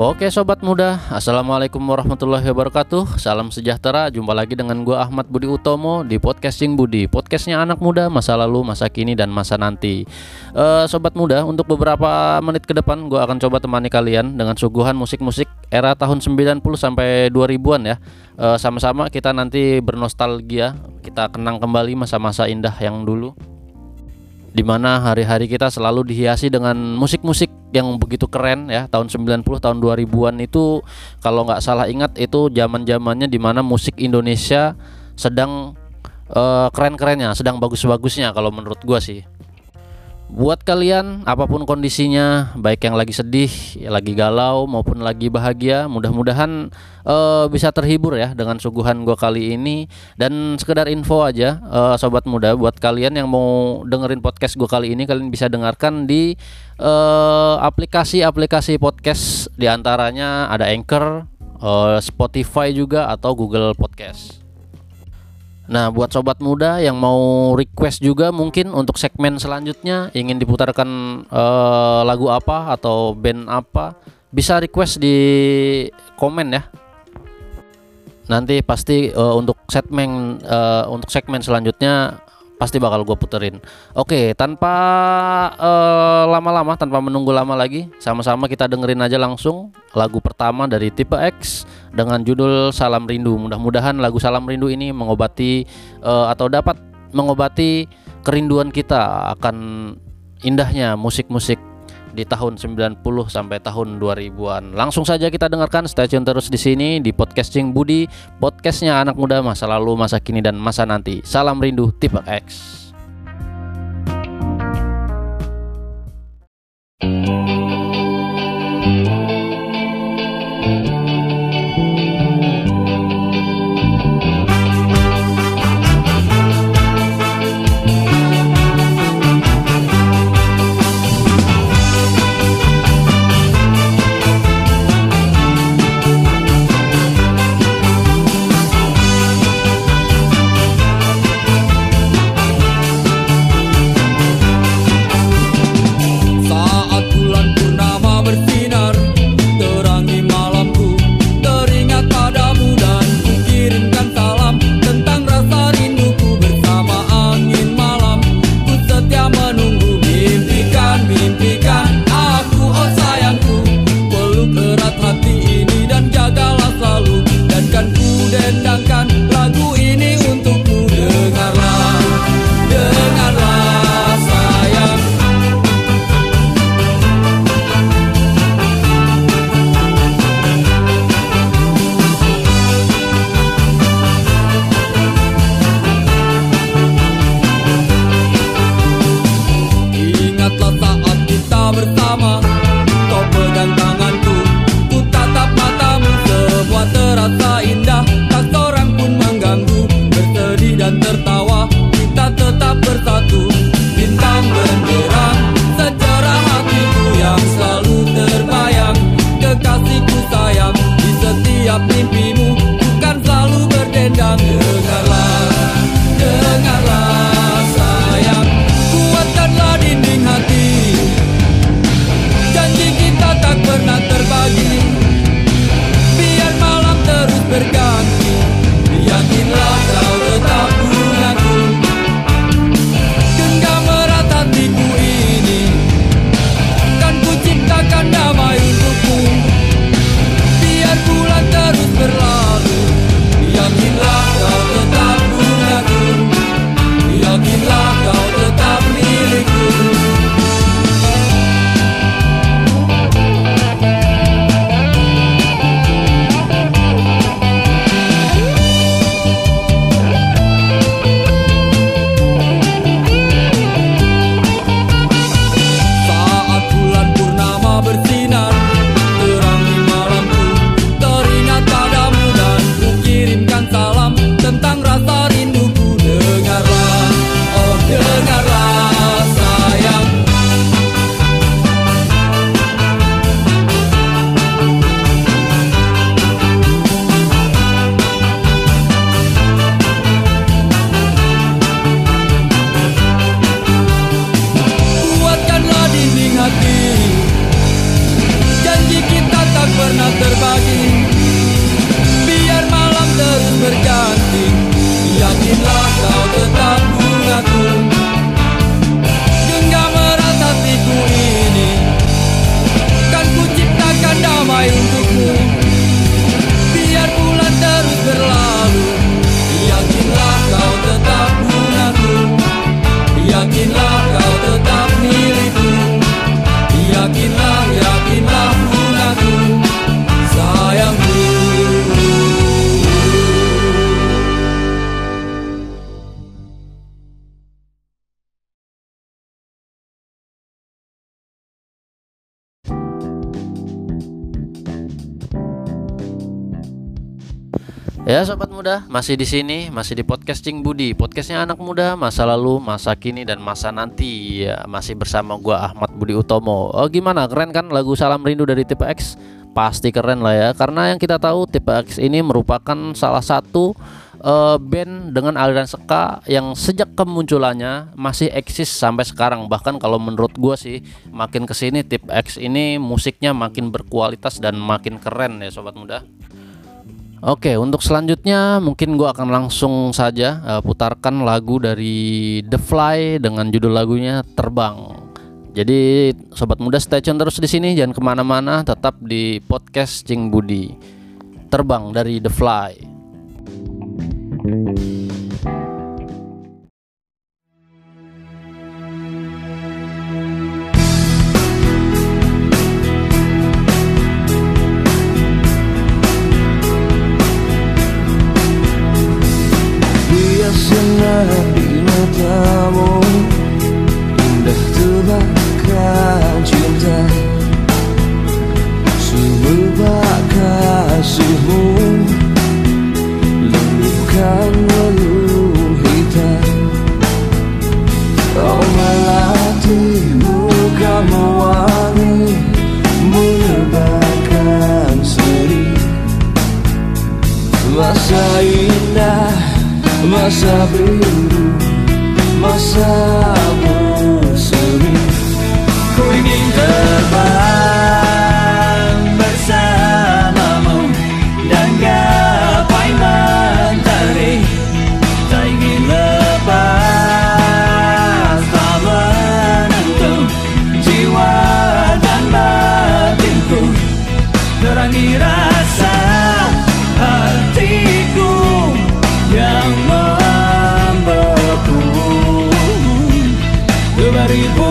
Oke sobat muda, Assalamualaikum warahmatullahi wabarakatuh. Salam sejahtera, jumpa lagi dengan gue Ahmad Budi Utomo di Podcasting Budi Podcastnya anak muda, masa lalu, masa kini, dan masa nanti. Uh, Sobat muda, untuk beberapa menit ke depan gue akan coba temani kalian Dengan suguhan musik-musik era tahun 90 sampai 2000an ya. Uh, Sama-sama kita nanti bernostalgia. Kita kenang kembali masa-masa indah yang dulu Di mana hari-hari kita selalu dihiasi dengan musik-musik yang begitu keren ya. Tahun 90 tahun 2000-an itu kalau nggak salah ingat itu zaman-zamannya di mana musik Indonesia sedang uh, keren-kerennya sedang bagus-bagusnya kalau menurut gua sih Buat kalian apa pun kondisinya, baik yang lagi sedih, lagi galau maupun lagi bahagia, mudah-mudahan uh, bisa terhibur ya dengan suguhan gua kali ini. Dan sekedar info aja, uh, sobat muda, buat kalian yang mau dengerin podcast gua kali ini, kalian bisa dengarkan di aplikasi-aplikasi uh, podcast, di antaranya ada Anchor, uh, Spotify juga atau Google Podcast. Nah, buat sobat muda yang mau request juga mungkin untuk segmen selanjutnya ingin diputarkan uh, lagu apa atau band apa, bisa request di komen ya. Nanti pasti uh, untuk segmen uh, untuk segmen selanjutnya pasti bakal gue puterin. Oke, tanpa lama-lama, uh, tanpa menunggu lama lagi, sama-sama kita dengerin aja langsung lagu pertama dari tipe X dengan judul Salam Rindu. Mudah-mudahan lagu Salam Rindu ini mengobati uh, atau dapat mengobati kerinduan kita akan indahnya musik-musik di tahun 90 sampai tahun 2000-an. Langsung saja kita dengarkan stay tune terus di sini di podcasting Budi, podcastnya anak muda masa lalu, masa kini dan masa nanti. Salam rindu tipe X. Ya sobat muda, masih di sini, masih di podcasting Budi, podcastnya anak muda, masa lalu, masa kini dan masa nanti. Ya, masih bersama gua Ahmad Budi Utomo. Oh gimana, keren kan lagu Salam Rindu dari Tipe X? Pasti keren lah ya, karena yang kita tahu Tipe X ini merupakan salah satu uh, band dengan aliran ska yang sejak kemunculannya masih eksis sampai sekarang. Bahkan kalau menurut gua sih, makin ke sini Tipe X ini musiknya makin berkualitas dan makin keren ya sobat muda. Oke, untuk selanjutnya mungkin gue akan langsung saja uh, putarkan lagu dari The Fly dengan judul lagunya Terbang. Jadi sobat muda stay tune terus di sini, jangan ke mana-mana, tetap di podcast Cing Budi. Terbang dari The Fly. masa biru masa Kembali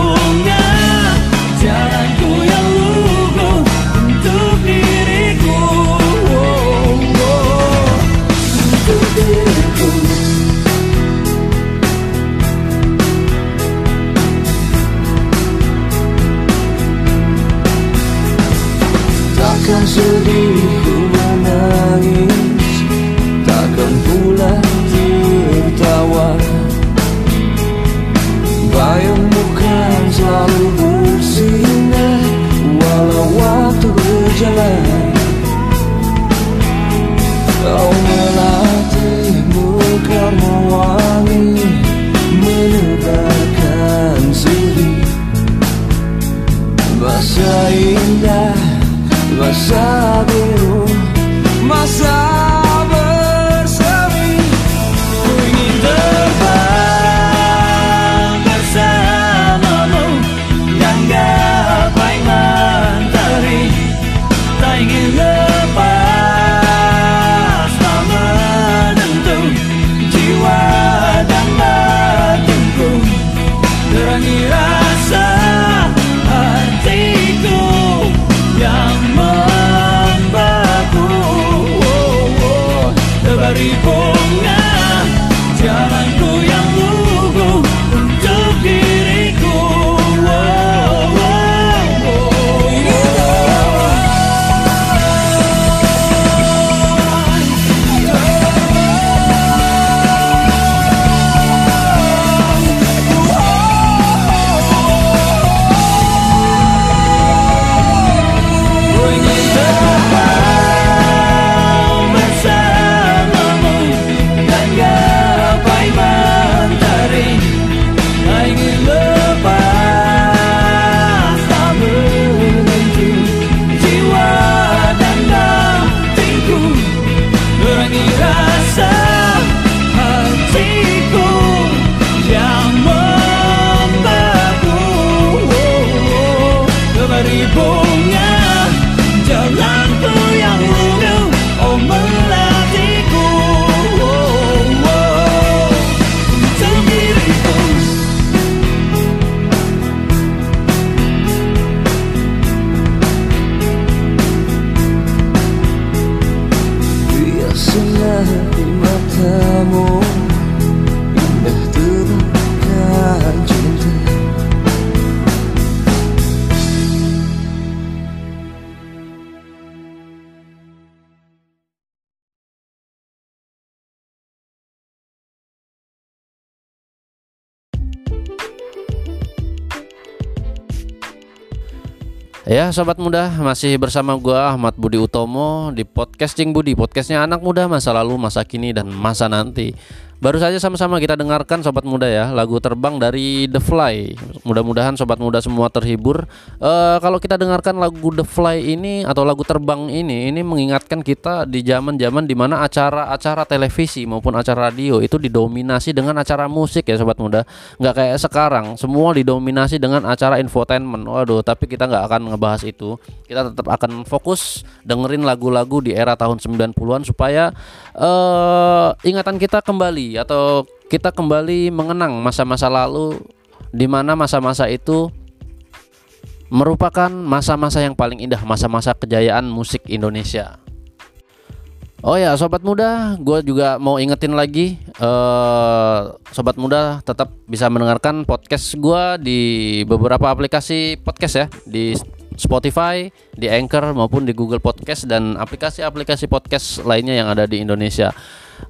ribu Ya sobat muda masih bersama gua Ahmad Budi Utomo di podcasting Budi Podcastnya anak muda masa lalu masa kini dan masa nanti Baru saja sama-sama kita dengarkan sobat muda ya lagu terbang dari The Fly. Mudah-mudahan sobat muda semua terhibur. Uh, kalau kita dengarkan lagu The Fly ini atau lagu terbang ini, ini mengingatkan kita di zaman-zaman di mana acara-acara televisi maupun acara radio itu didominasi dengan acara musik ya sobat muda. Nggak kayak sekarang, semua didominasi dengan acara infotainment. Waduh, tapi kita nggak akan ngebahas itu. Kita tetap akan fokus dengerin lagu-lagu di era tahun 90-an supaya uh, ingatan kita kembali atau kita kembali mengenang masa-masa lalu di mana masa-masa itu merupakan masa-masa yang paling indah, masa-masa kejayaan musik Indonesia. Oh ya, sobat muda, gue juga mau ingetin lagi, uh, sobat muda tetap bisa mendengarkan podcast gue di beberapa aplikasi podcast ya, di Spotify, di Anchor maupun di Google Podcast dan aplikasi-aplikasi podcast lainnya yang ada di Indonesia.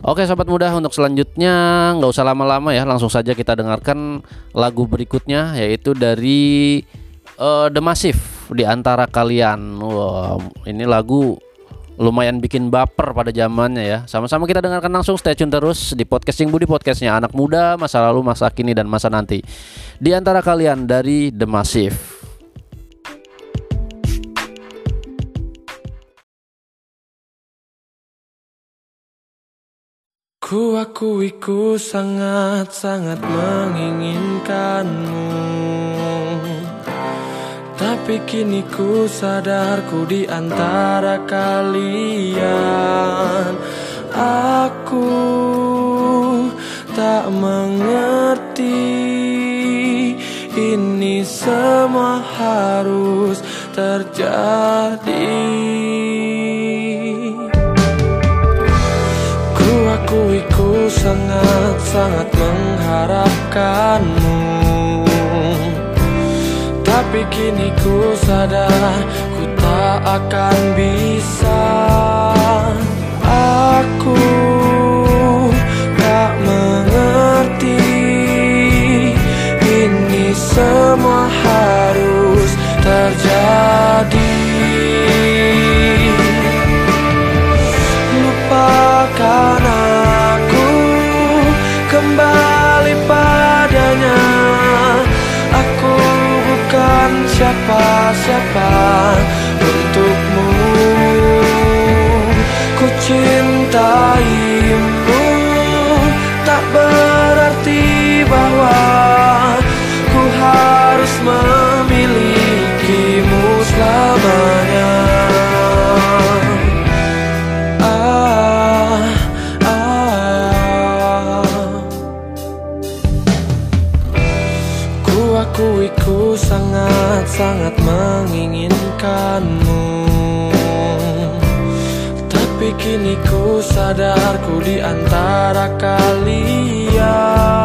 Oke sobat muda untuk selanjutnya nggak usah lama-lama ya langsung saja kita dengarkan lagu berikutnya yaitu dari uh, The Massive di antara kalian. Wow, ini lagu lumayan bikin baper pada zamannya ya. Sama-sama kita dengarkan langsung stay tune terus di podcasting Budi podcastnya anak muda masa lalu masa kini dan masa nanti. Di antara kalian dari The Massive. Ku akui ku sangat-sangat menginginkanmu. Tapi kini ku sadar ku di antara kalian. Aku tak mengerti Ini semua harus terjadi sangat-sangat mengharapkanmu. Tapi kini ku sadar ku tak akan bisa. Aku tak mengerti Ini semua harus terjadi. Lupakan kembali padanya. Aku bukan siapa-siapa untukmu. Ku cintaimu. Tak berarti bahwa Ku harus memilikimu selamanya ku sadar ku di antara kalian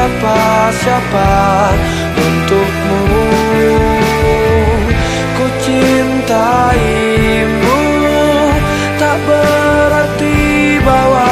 siapa-siapa untukmu? Ku cintaimu Tak berarti bahwa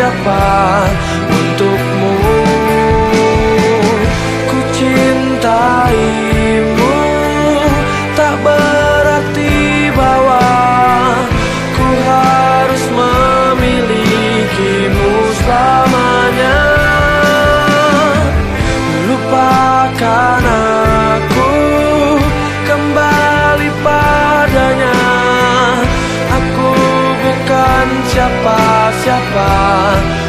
siapa-siapa untukmu siapa-siapa Untukmu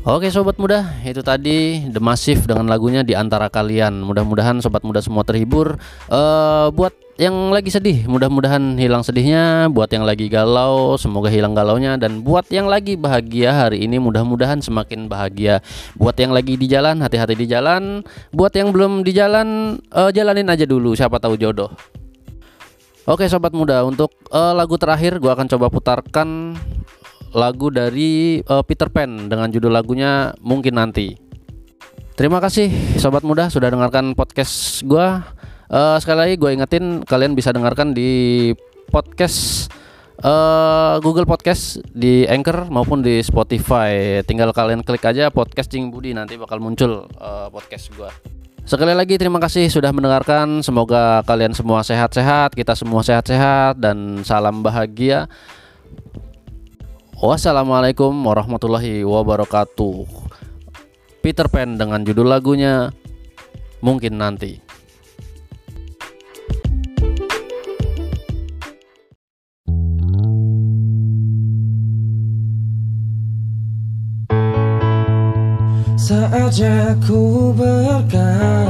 Oke sobat muda, itu tadi The Massive dengan lagunya di antara kalian. Mudah-mudahan sobat muda semua terhibur. Eh buat yang lagi sedih, mudah-mudahan hilang sedihnya. Buat yang lagi galau, semoga hilang galaunya. Dan buat yang lagi bahagia hari ini, mudah-mudahan semakin bahagia. Buat yang lagi di jalan, hati-hati di jalan. Buat yang belum di jalan, eh, jalanin aja dulu. Siapa tahu jodoh. Oke sobat muda, untuk eh, lagu terakhir gua akan coba putarkan lagu dari eh, Peter Pan dengan judul lagunya Mungkin Nanti. Terima kasih sobat muda sudah dengarkan podcast gua. Eh, sekali lagi gue ingetin kalian bisa dengarkan di podcast eh, Google Podcast di Anchor maupun di Spotify. Tinggal kalian klik aja podcast Cing Budi nanti bakal muncul eh, podcast gua. Sekali lagi terima kasih sudah mendengarkan. Semoga kalian semua sehat-sehat, kita semua sehat-sehat dan salam bahagia. Wassalamualaikum warahmatullahi wabarakatuh. Peter Pan dengan judul lagunya Mungkin Nanti. Saatnya ku berkata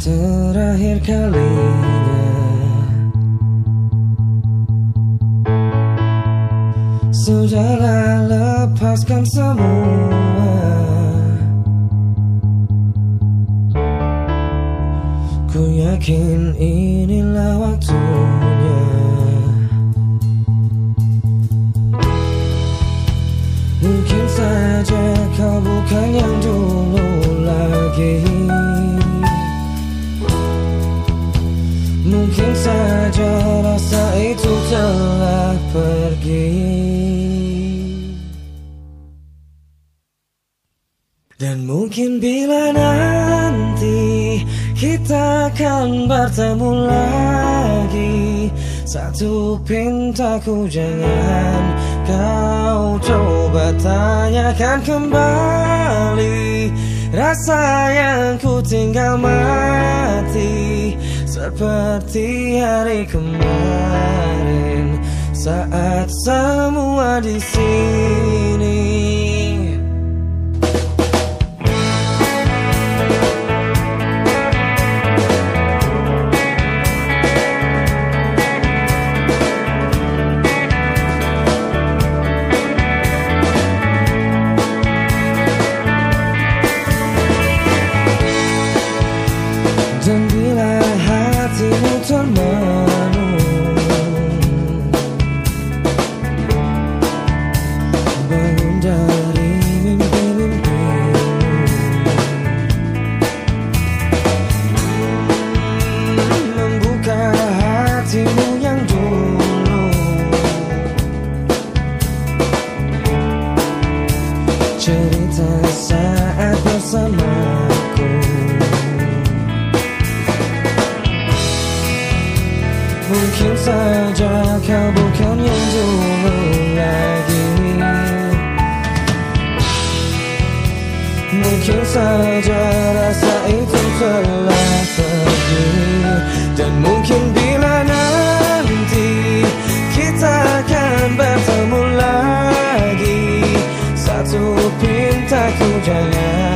terakhir kalinya. Sudahlah lepaskan semua. Ku yakin inilah waktunya. Mungkin saja kau bukan yang dulu lagi pergi. Dan mungkin bila nanti kita akan bertemu lagi Satu pintaku jangan kau coba tanyakan kembali. Rasa yang ku tinggal mati Seperti hari kemarin Saat semua di sini Mungkin saja kau bukan yang dulu lagi Mungkin saja rasa itu telah pergi. Dan mungkin bila nanti Kita akan bertemu lagi Satu pintaku jangan